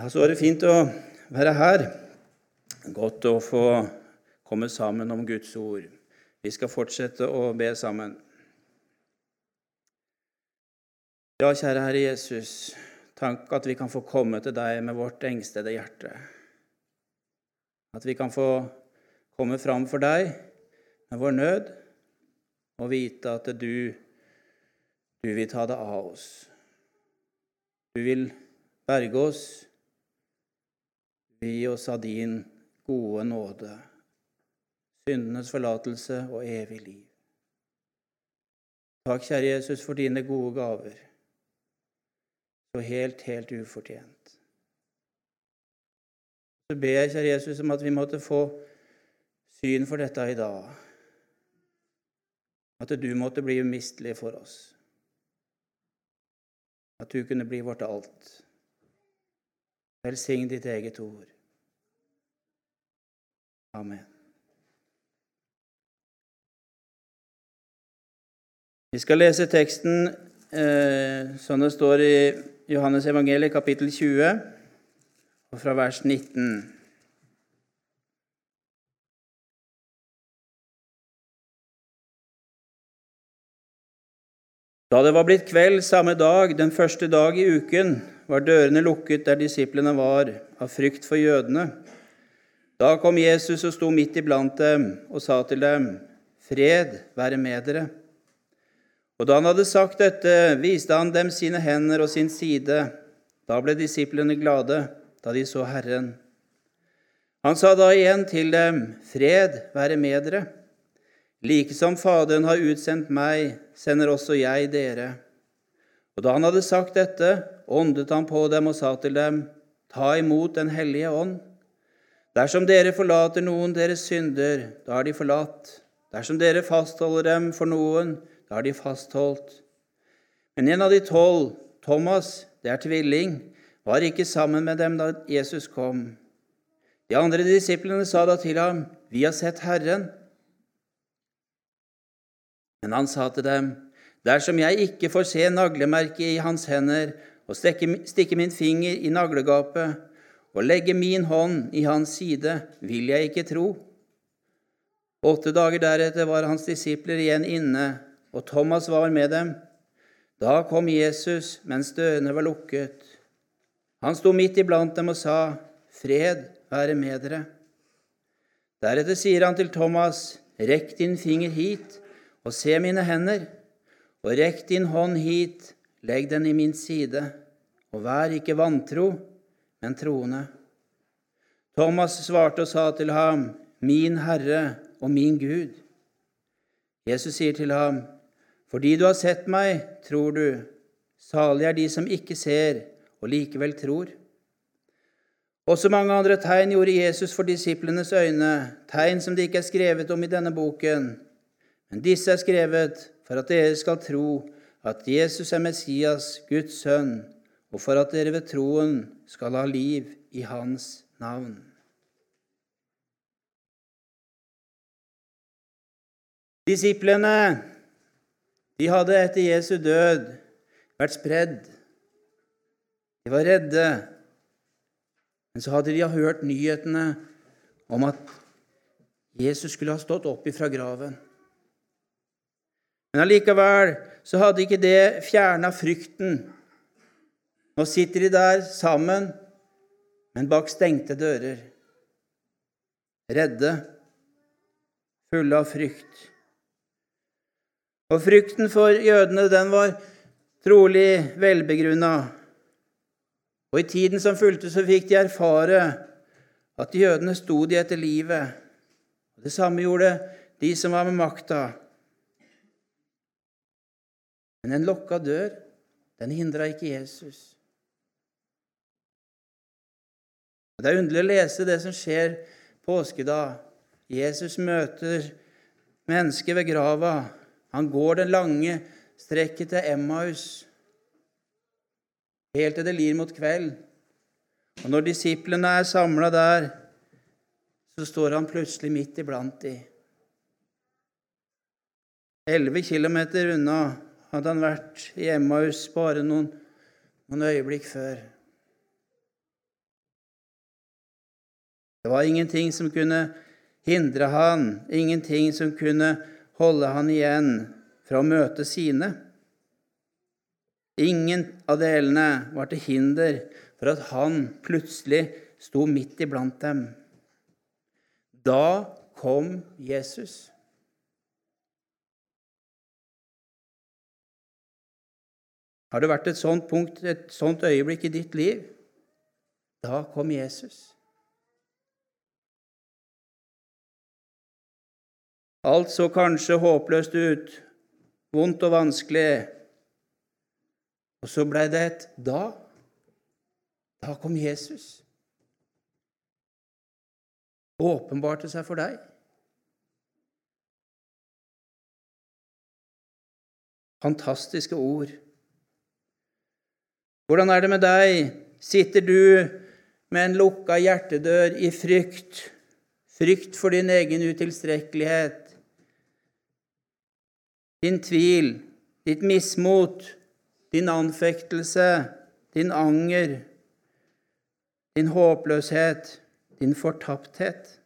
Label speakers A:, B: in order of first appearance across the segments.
A: Ja, så var det fint å være her. Godt å få komme sammen om Guds ord. Vi skal fortsette å be sammen. Ja, kjære Herre Jesus, tank at vi kan få komme til deg med vårt engstede hjerte. At vi kan få komme fram for deg med vår nød og vite at du, du vil ta det av oss. Du vil berge oss Gi oss av din gode nåde, syndenes forlatelse og evig liv. Takk, kjære Jesus, for dine gode gaver, så helt, helt ufortjent. Så ber jeg, kjære Jesus, om at vi måtte få syn for dette i dag. At du måtte bli umistelig for oss. At du kunne bli vårt alt. Velsign ditt eget ord. Amen. Vi skal lese teksten eh, som det står i Johannes evangeliet, kapittel 20, og fra vers 19. Da det var blitt kveld samme dag, den første dag i uken, var dørene lukket der disiplene var, av frykt for jødene. Da kom Jesus og sto midt iblant dem og sa til dem, Fred være med dere. Og da han hadde sagt dette, viste han dem sine hender og sin side. Da ble disiplene glade da de så Herren. Han sa da igjen til dem, Fred være med dere. Like som Faderen har utsendt meg, sender også jeg dere. Og da han hadde sagt dette, åndet han på dem og sa til dem, Ta imot Den hellige ånd. Dersom dere forlater noen deres synder, da er de forlatt. Dersom dere fastholder dem for noen, da er de fastholdt. Men en av de tolv, Thomas, det er tvilling, var ikke sammen med dem da Jesus kom. De andre disiplene sa da til ham, Vi har sett Herren. Men han sa til dem, Dersom jeg ikke får se naglemerket i hans hender og stikke min finger i naglegapet og legge min hånd i hans side, vil jeg ikke tro. Åtte dager deretter var hans disipler igjen inne, og Thomas var med dem. Da kom Jesus mens dørene var lukket. Han sto midt iblant dem og sa, Fred være med dere. Deretter sier han til Thomas, Rekk din finger hit og se mine hender, og rekk din hånd hit, legg den i min side, og vær ikke vantro, men troende. Thomas svarte og sa til ham, Min Herre og min Gud. Jesus sier til ham, Fordi du har sett meg, tror du. Salig er de som ikke ser og likevel tror. Også mange andre tegn gjorde Jesus for disiplenes øyne, tegn som det ikke er skrevet om i denne boken. Men disse er skrevet for at dere skal tro at Jesus er Messias, Guds sønn, og for at dere ved troen skal ha liv i Hans navn. Disiplene de hadde etter Jesu død vært spredd. De var redde. Men så hadde de hørt nyhetene om at Jesus skulle ha stått opp ifra graven. Men allikevel så hadde ikke det fjerna frykten nå sitter de der sammen, men bak stengte dører. Redde, fulle av frykt. Og frykten for jødene, den var trolig velbegrunna. Og i tiden som fulgte, så fikk de erfare at jødene sto de etter livet. Det samme gjorde de som var med makta. Men en lokka dør, den hindra ikke Jesus. Det er underlig å lese det som skjer påskedag. Jesus møter mennesket ved grava. Han går den lange strekket til Emmaus helt til det lir mot kveld. Og når disiplene er samla der, så står han plutselig midt iblant de. Elleve kilometer unna hadde han vært i Emmaus bare noen, noen øyeblikk før. Det var ingenting som kunne hindre han, ingenting som kunne holde han igjen fra å møte sine. Ingen av delene var til hinder for at han plutselig sto midt iblant dem. Da kom Jesus. Har det vært et sånt punkt, et sånt øyeblikk i ditt liv? Da kom Jesus. Alt så kanskje håpløst ut, vondt og vanskelig. Og så blei det et da. Da kom Jesus. Åpenbarte seg for deg. Fantastiske ord. Hvordan er det med deg? Sitter du med en lukka hjertedør i frykt? Frykt for din egen utilstrekkelighet, din tvil, ditt mismot, din anfektelse, din anger, din håpløshet, din fortapthet.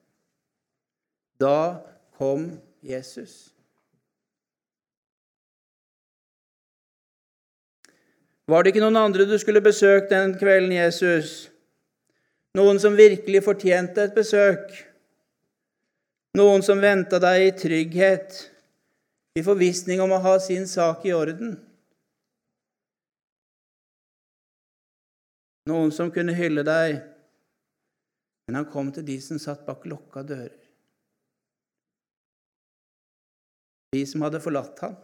A: Da kom Jesus. Var det ikke noen andre du skulle besøkt den kvelden, Jesus? Noen som virkelig fortjente et besøk? Noen som venta deg i trygghet, i forvissning om å ha sin sak i orden? Noen som kunne hylle deg, men han kom til de som satt bak lukka dører. De som hadde forlatt ham.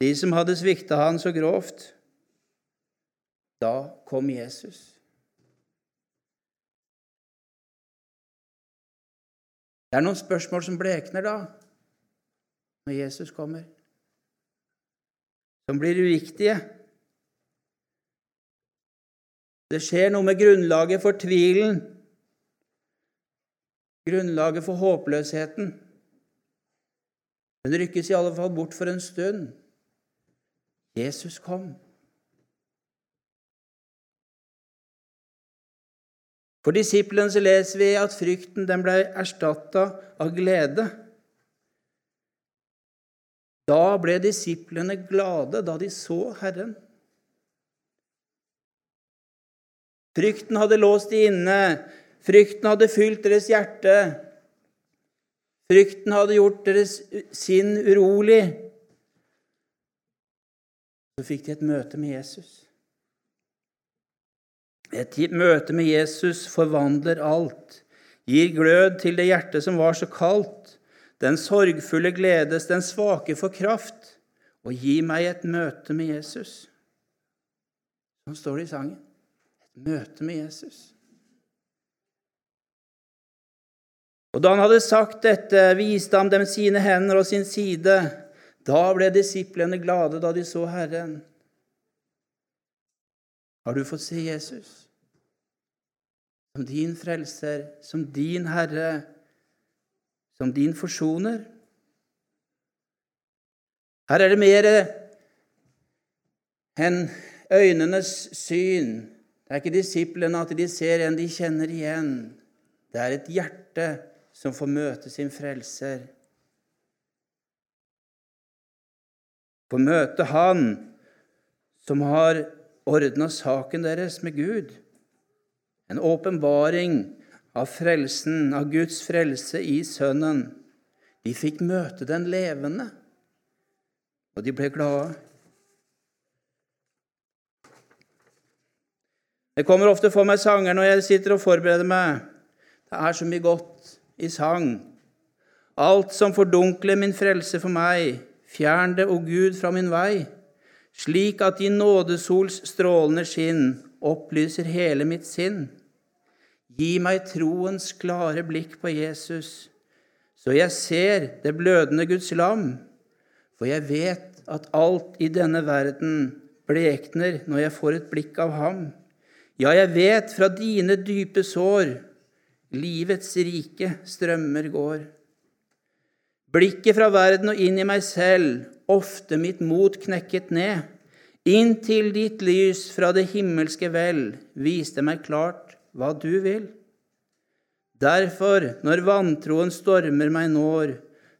A: De som hadde svikta han så grovt. Da kom Jesus. Det er noen spørsmål som blekner da, når Jesus kommer, som blir uviktige. Det skjer noe med grunnlaget for tvilen, grunnlaget for håpløsheten. Den rykkes i alle fall bort for en stund. Jesus kom. For disiplene så leser vi at frykten den ble erstatta av glede. Da ble disiplene glade da de så Herren. Frykten hadde låst de inne, frykten hadde fylt deres hjerte. Frykten hadde gjort deres sinn urolig. Så fikk de et møte med Jesus. Et møte med Jesus forvandler alt, gir glød til det hjertet som var så kaldt. Den sorgfulle gledes, den svake får kraft. Og gi meg et møte med Jesus. Sånn står det i sangen. Et møte med Jesus. Og da han hadde sagt dette, viste han dem sine hender og sin side. Da ble disiplene glade da de så Herren. Har du fått se Jesus som din frelser, som din Herre, som din forsoner? Her er det mer enn øynenes syn. Det er ikke disiplene at de ser en de kjenner igjen. Det er et hjerte som får møte sin frelser. Få møte Han som har ordna saken deres med Gud. En åpenbaring av frelsen, av Guds frelse i Sønnen. De fikk møte den levende, og de ble glade. Det kommer ofte for meg sanger når jeg sitter og forbereder meg. Det er så mye godt i sang. Alt som fordunkler min frelse for meg, Fjern det, o Gud, fra min vei, slik at din nådesols strålende skinn opplyser hele mitt sinn. Gi meg troens klare blikk på Jesus, så jeg ser det blødende Guds lam, for jeg vet at alt i denne verden blekner når jeg får et blikk av ham. Ja, jeg vet fra dine dype sår livets rike strømmer går. Blikket fra verden og inn i meg selv, ofte mitt mot knekket ned. Inntil ditt lys fra det himmelske vel viste meg klart hva du vil. Derfor, når vantroen stormer meg når,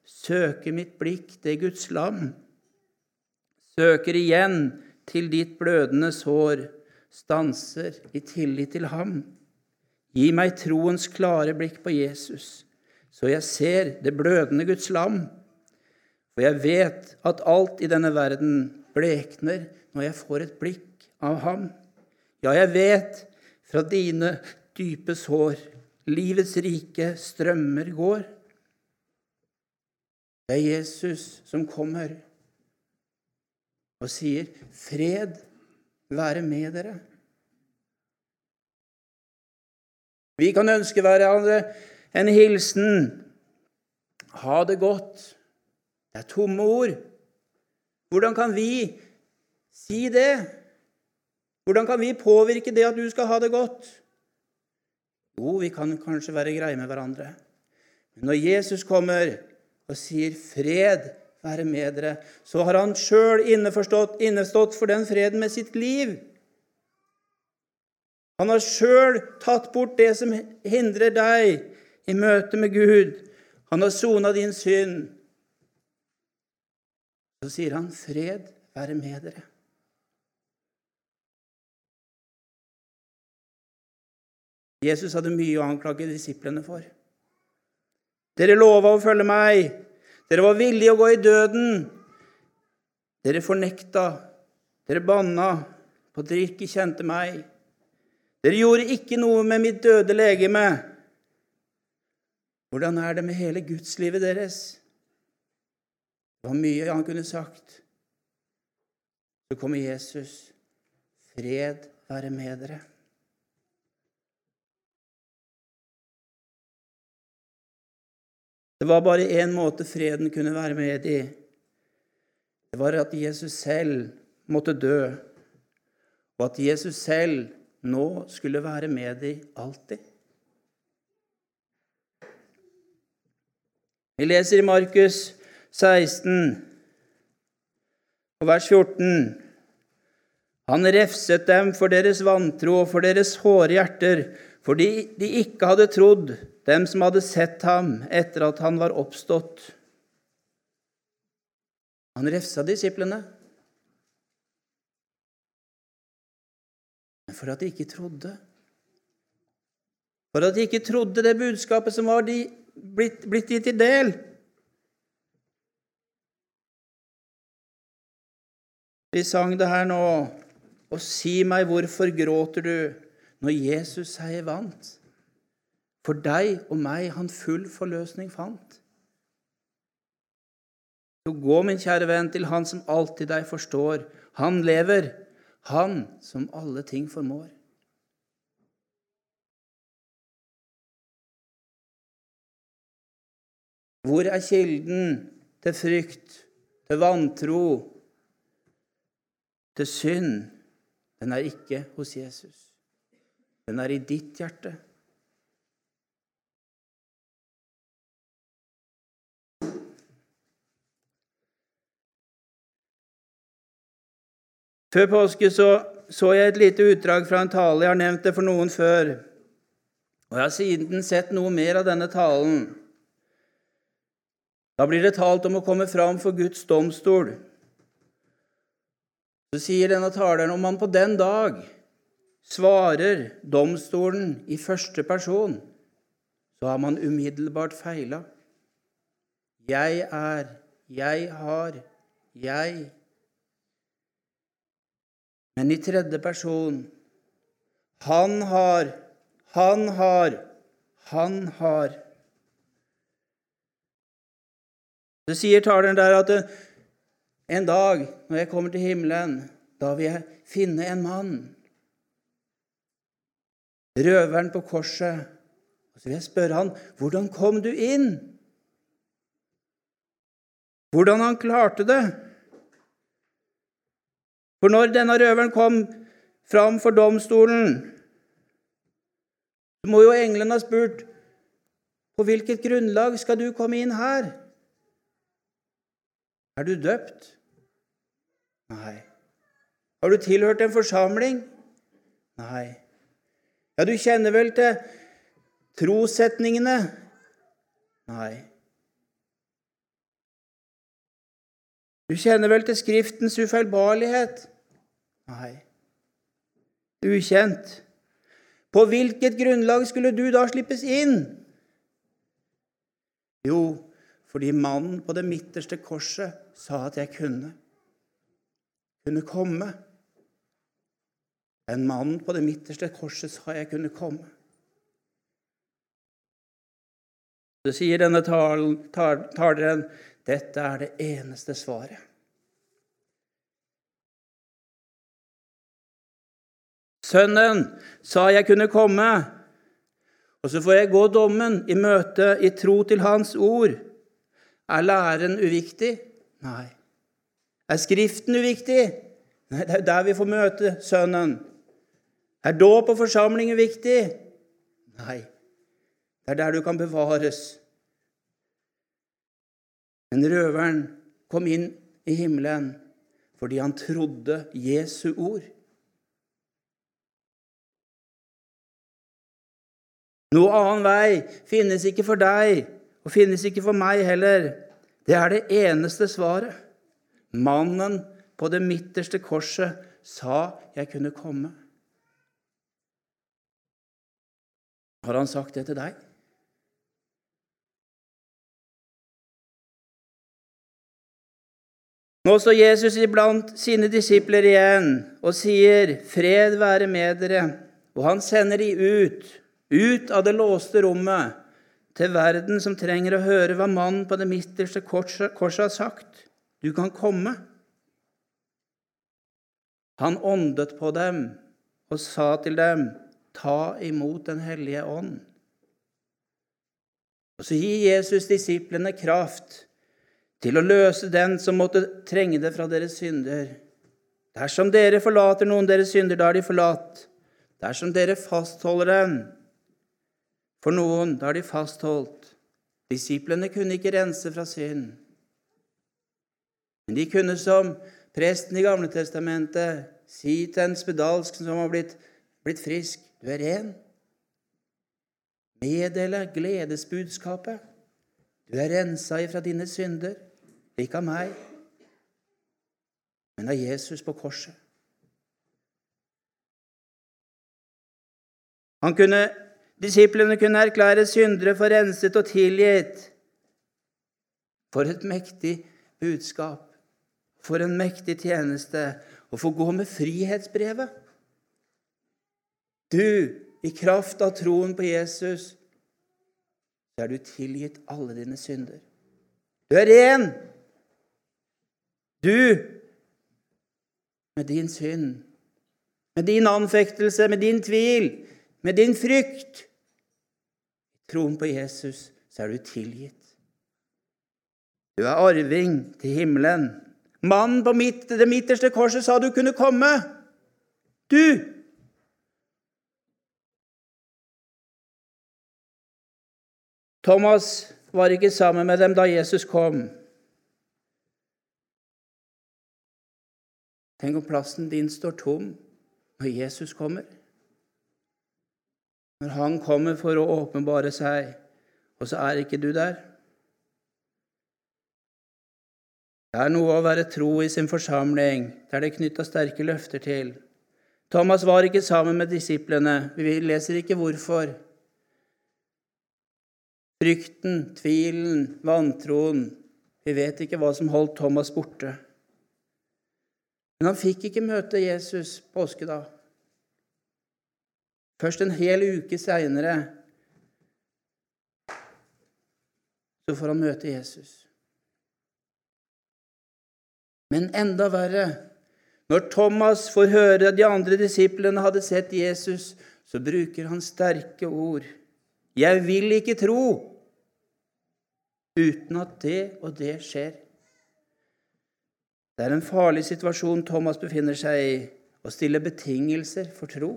A: søker mitt blikk det Guds lam. Søker igjen til ditt blødende sår, stanser i tillit til ham. Gi meg troens klare blikk på Jesus, så jeg ser det blødende Guds lam. For jeg vet at alt i denne verden blekner når jeg får et blikk av ham. Ja, jeg vet fra dine dype sår livets rike strømmer går. Det er Jesus som kommer og sier, 'Fred være med dere'. Vi kan ønske hverandre en hilsen. Ha det godt. Det er tomme ord. Hvordan kan vi si det? Hvordan kan vi påvirke det at du skal ha det godt? Jo, vi kan kanskje være greie med hverandre. Men når Jesus kommer og sier 'fred være med dere', så har han sjøl innestått for den freden med sitt liv. Han har sjøl tatt bort det som hindrer deg i møte med Gud. Han har sona din synd. Så sier han, 'Fred være med dere'. Jesus hadde mye å anklage disiplene for. Dere lova å følge meg. Dere var villige å gå i døden. Dere fornekta. Dere banna på at dere ikke kjente meg. Dere gjorde ikke noe med mitt døde legeme. Hvordan er det med hele gudslivet deres? Det var mye han kunne sagt. Så kommer Jesus. Fred være med dere. Det var bare én måte freden kunne være med i. Det var at Jesus selv måtte dø, og at Jesus selv nå skulle være med dem alltid. Vi leser i Markus 16, og vers 14. Han refset dem for deres vantro og for deres hårde hjerter, fordi de ikke hadde trodd dem som hadde sett ham etter at han var oppstått. Han refsa disiplene. Men for at de ikke trodde. For at de ikke trodde det budskapet som var de blitt, blitt gitt i del. Vi sang det her nå. Og si meg, hvorfor gråter du når Jesus seier vant? For deg og meg han full forløsning fant. Så gå, min kjære venn, til Han som alltid deg forstår. Han lever, Han som alle ting formår. Hvor er kilden til frykt, til vantro, til synd? Den er ikke hos Jesus. Den er i ditt hjerte. Før påske så, så jeg et lite utdrag fra en tale. Jeg har nevnt det for noen før. Og jeg har siden sett noe mer av denne talen. Da blir det talt om å komme fram for Guds domstol. Så sier denne taleren om man på den dag svarer domstolen i første person, så har man umiddelbart feila. Jeg er, jeg har, jeg men i tredje person Han har, han har, han har. Så sier taleren der at en dag når jeg kommer til himmelen, da vil jeg finne en mann. Røveren på korset. Og så vil jeg spørre han, 'Hvordan kom du inn?' Hvordan han klarte det? For når denne røveren kom fram for domstolen, så må jo englene ha spurt på hvilket grunnlag skal du komme inn her? Er du døpt? Nei. Har du tilhørt en forsamling? Nei. Ja, du kjenner vel til trossetningene? Nei. Du kjenner vel til Skriftens ufeilbarlighet? Nei. Ukjent. På hvilket grunnlag skulle du da slippes inn? Jo, fordi mannen på det midterste korset sa at jeg kunne. Kunne komme. En mann på det midterste korset sa jeg kunne komme. Så sier denne taleren dette er det eneste svaret. Sønnen sa jeg kunne komme, og så får jeg gå dommen i møte i tro til Hans ord. Er læren uviktig? Nei. Er Skriften uviktig? Nei, det er der vi får møte Sønnen. Er dåp og forsamling uviktig? Nei. Det er der du kan bevares. Men røveren kom inn i himmelen fordi han trodde Jesu ord. Noe annen vei finnes ikke for deg, og finnes ikke for meg heller. Det er det eneste svaret. Mannen på det midterste korset sa jeg kunne komme. Har han sagt det til deg? Nå står Jesus iblant sine disipler igjen og sier, 'Fred være med dere', og han sender de ut ut av det låste rommet til verden som trenger å høre hva mannen på det midterste korset har sagt. Du kan komme. Han åndet på dem og sa til dem, ta imot Den hellige ånd. Og så gir Jesus disiplene kraft til å løse den som måtte trenge det fra deres synder. Dersom dere forlater noen deres synder, da er de forlatt. Dersom dere fastholder dem, for noen, da er de fastholdt. Disiplene kunne ikke rense fra synd. Men de kunne som presten i Gamle Testamentet si til en spedalsk som har blitt, blitt frisk, du er ren. Meddele gledesbudskapet. Du er rensa ifra dine synder, ikke av meg, men av Jesus på korset. Han kunne Disiplene kunne erklære syndere for renset og tilgitt. For et mektig budskap, for en mektig tjeneste å få gå med frihetsbrevet. Du, i kraft av troen på Jesus, så er du tilgitt alle dine synder. Du er ren. Du, med din synd, med din anfektelse, med din tvil, med din frykt. Troen på Jesus så er du tilgitt. Du er arving til himmelen. Mannen på midt, det midterste korset sa du kunne komme. Du! Thomas var ikke sammen med dem da Jesus kom. Tenk om plassen din står tom når Jesus kommer. Når han kommer for å åpenbare seg, og så er ikke du der. Det er noe å være tro i sin forsamling, der det er knytta sterke løfter til. Thomas var ikke sammen med disiplene. Vi leser ikke hvorfor. Frykten, tvilen, vantroen Vi vet ikke hva som holdt Thomas borte. Men han fikk ikke møte Jesus påskedag. Først en hel uke seinere så får han møte Jesus. Men enda verre når Thomas får høre at de andre disiplene hadde sett Jesus, så bruker han sterke ord. 'Jeg vil ikke tro' uten at det og det skjer. Det er en farlig situasjon Thomas befinner seg i, å stille betingelser for tro.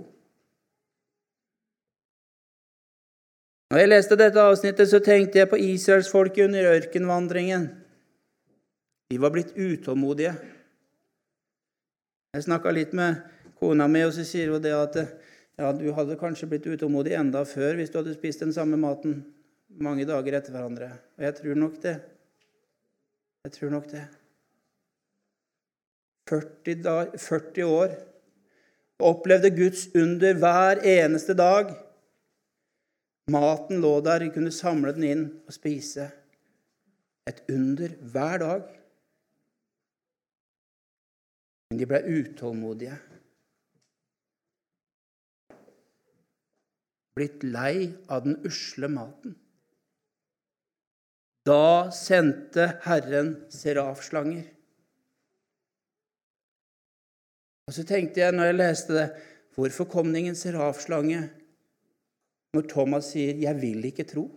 A: Når jeg leste dette avsnittet, så tenkte jeg på israelsfolket under ørkenvandringen. De var blitt utålmodige. Jeg snakka litt med kona mi, og så sier hun det at ja, du hadde kanskje blitt utålmodig enda før hvis du hadde spist den samme maten mange dager etter hverandre. Og jeg tror nok det. Jeg tror nok det. 40, dag, 40 år. Opplevde Guds under hver eneste dag. Maten lå der, de kunne samle den inn og spise. Et under hver dag. Men de ble utålmodige. Blitt lei av den usle maten. Da sendte Herren serafslanger. Og så tenkte jeg når jeg leste det, hvorfor kom det ingen serafslange når Thomas sier 'Jeg vil ikke tro'?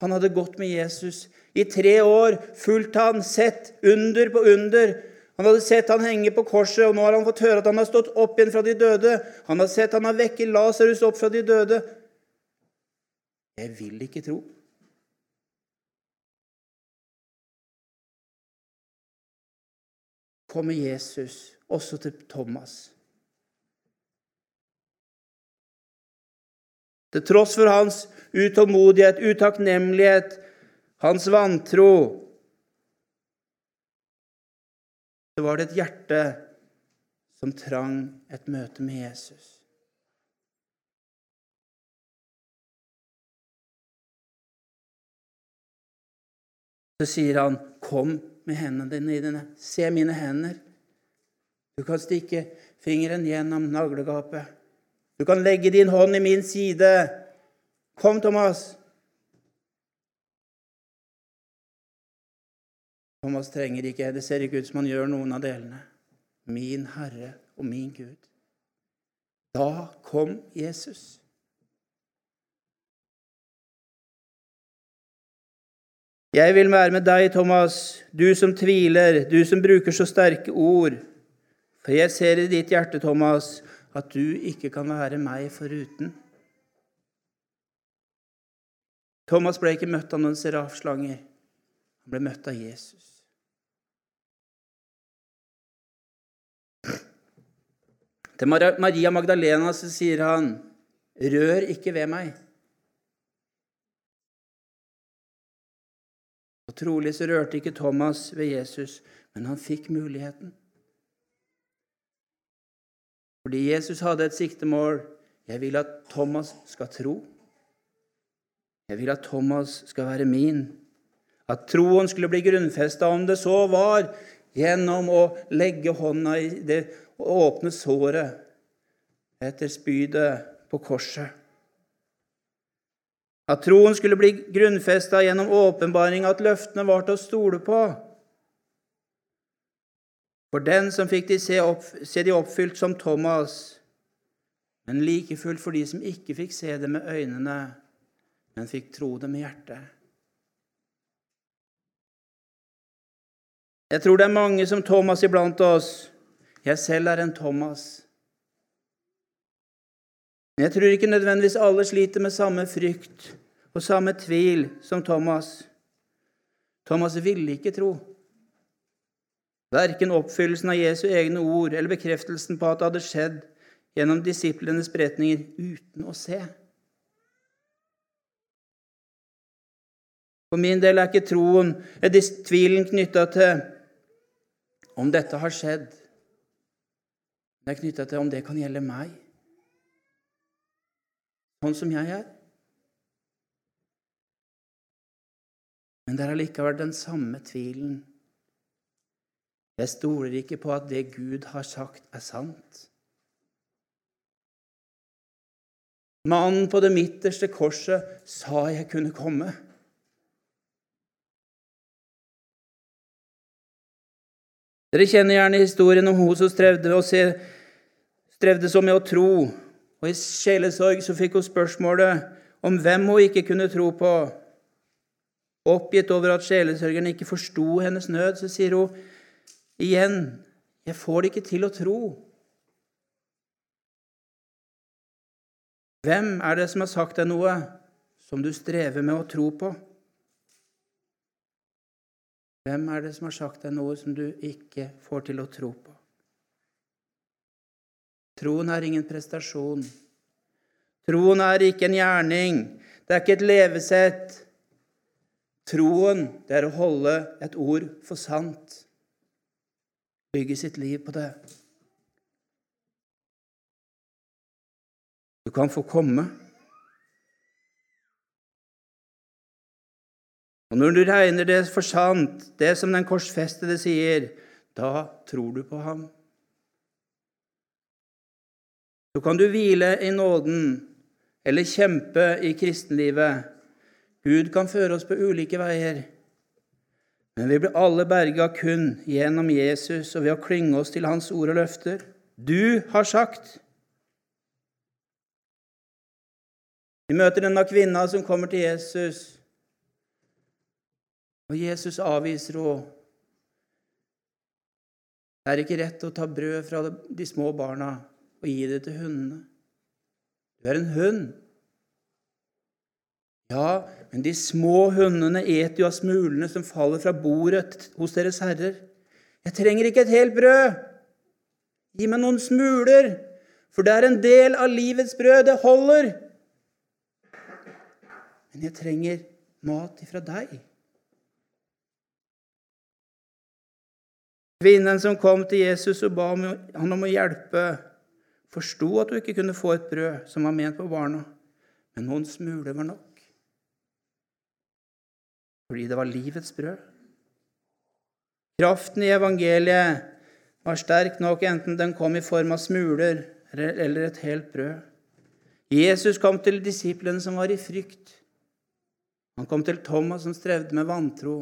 A: Han hadde gått med Jesus i tre år, fulgt han, sett under på under. Han hadde sett han henge på korset, og nå har han fått høre at han har stått opp igjen fra de døde. Han har sett han har vekket Lasarus opp fra de døde. Jeg vil ikke tro. Kommer Jesus også til Thomas. Til tross for hans utålmodighet, utakknemlighet, hans vantro, så var det et hjerte som trang et møte med Jesus. Så sier han, 'Kom med hendene dine. Se mine hender.' Du kan stikke fingeren gjennom naglegapet. Du kan legge din hånd i min side. Kom, Thomas. Thomas trenger ikke Det ser ikke ut som han gjør noen av delene. Min Herre og min Gud. Da kom Jesus. Jeg vil være med deg, Thomas, du som tviler, du som bruker så sterke ord. For jeg ser i ditt hjerte, Thomas, at du ikke kan være meg foruten. Thomas ble ikke møtt av noen serafslanger. Han ble møtt av Jesus. Til Maria Magdalena så sier han, 'Rør ikke ved meg'. Og Trolig så rørte ikke Thomas ved Jesus, men han fikk muligheten. Fordi Jesus hadde et siktemål. Jeg vil at Thomas skal tro. Jeg vil at Thomas skal være min. At troen skulle bli grunnfesta, om det så var gjennom å legge hånda i det åpne såret etter spydet på korset. At troen skulle bli grunnfesta gjennom åpenbaring, at løftene var til å stole på. For den som fikk de se, opp, se de oppfylt som Thomas, men like fullt for de som ikke fikk se det med øynene, men fikk tro det med hjertet. Jeg tror det er mange som Thomas iblant oss. Jeg selv er en Thomas. Men jeg tror ikke nødvendigvis alle sliter med samme frykt og samme tvil som Thomas. Thomas ville ikke tro. Verken oppfyllelsen av Jesu egne ord eller bekreftelsen på at det hadde skjedd gjennom disiplenes beretninger uten å se. For min del er ikke troen, er tvilen knytta til om dette har skjedd. Det er knytta til om det kan gjelde meg, sånn som jeg er. Men det er allikevel den samme tvilen jeg stoler ikke på at det Gud har sagt, er sant. Mannen på det midterste korset sa jeg kunne komme. Dere kjenner gjerne historien om hun som strevde, se, strevde så med å tro. Og I sjelesorg så fikk hun spørsmålet om hvem hun ikke kunne tro på. Oppgitt over at sjelesørgeren ikke forsto hennes nød, så sier hun Igjen jeg får det ikke til å tro. Hvem er det som har sagt deg noe som du strever med å tro på? Hvem er det som har sagt deg noe som du ikke får til å tro på? Troen er ingen prestasjon. Troen er ikke en gjerning. Det er ikke et levesett. Troen, det er å holde et ord for sant. Bygge sitt liv på det. Du kan få komme. Og når du regner det for sant, det som den korsfestede sier, da tror du på ham. Så kan du hvile i nåden eller kjempe i kristenlivet. Gud kan føre oss på ulike veier. Men vi blir alle berga kun gjennom Jesus og ved å klynge oss til Hans ord og løfter. Du har sagt Vi møter denne kvinna som kommer til Jesus, og Jesus avviser henne. Det er ikke rett å ta brød fra de små barna og gi det til hundene. Du er en hund. Ja, men de små hundene eter jo av smulene som faller fra bordet hos deres herrer. Jeg trenger ikke et helt brød. Gi meg noen smuler, for det er en del av livets brød. Det holder. Men jeg trenger mat ifra deg. Kvinnen som kom til Jesus og ba han om å hjelpe, forsto at hun ikke kunne få et brød som var ment på barna, men noen smuler var nok. Fordi det var livets brød. Kraften i evangeliet var sterk nok enten den kom i form av smuler eller et helt brød. Jesus kom til disiplene som var i frykt. Han kom til Thomas som strevde med vantro.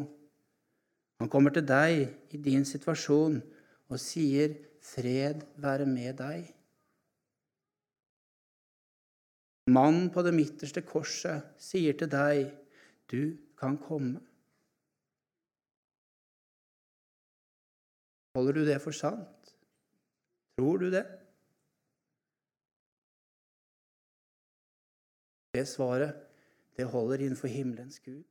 A: Han kommer til deg i din situasjon og sier, 'Fred være med deg'. Mannen på det midterste korset sier til deg, 'Du kan komme'. Holder du det for sant? Tror du det? Det svaret, det holder innenfor himmelens Gud.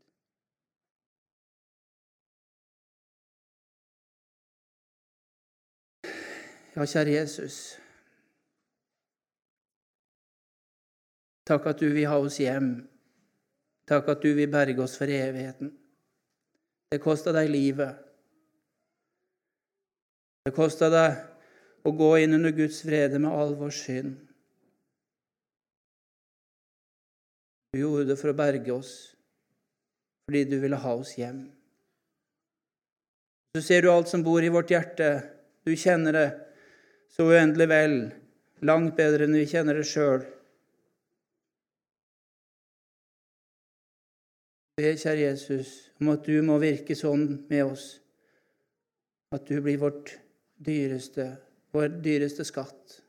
A: Ja, kjære Jesus. Takk at du vil ha oss hjem. Takk at du vil berge oss for evigheten. Det kosta deg livet. Det kosta deg å gå inn under Guds vrede med all vår synd. Du gjorde det for å berge oss, fordi du ville ha oss hjem. Så ser du alt som bor i vårt hjerte. Du kjenner det så uendelig vel, langt bedre enn vi kjenner det sjøl. Be, kjære Jesus, om at du må virke sånn med oss at du blir vårt dyreste, vår dyreste skatt,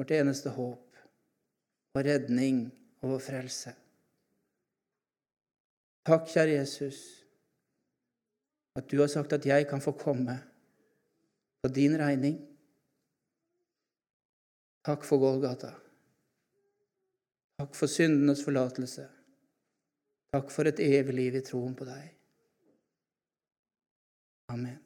A: vårt eneste håp, vår redning og vår frelse. Takk, kjære Jesus, at du har sagt at jeg kan få komme på din regning. Takk for Golgata. Takk for syndenes forlatelse. Takk for et evig liv i troen på deg. Amen.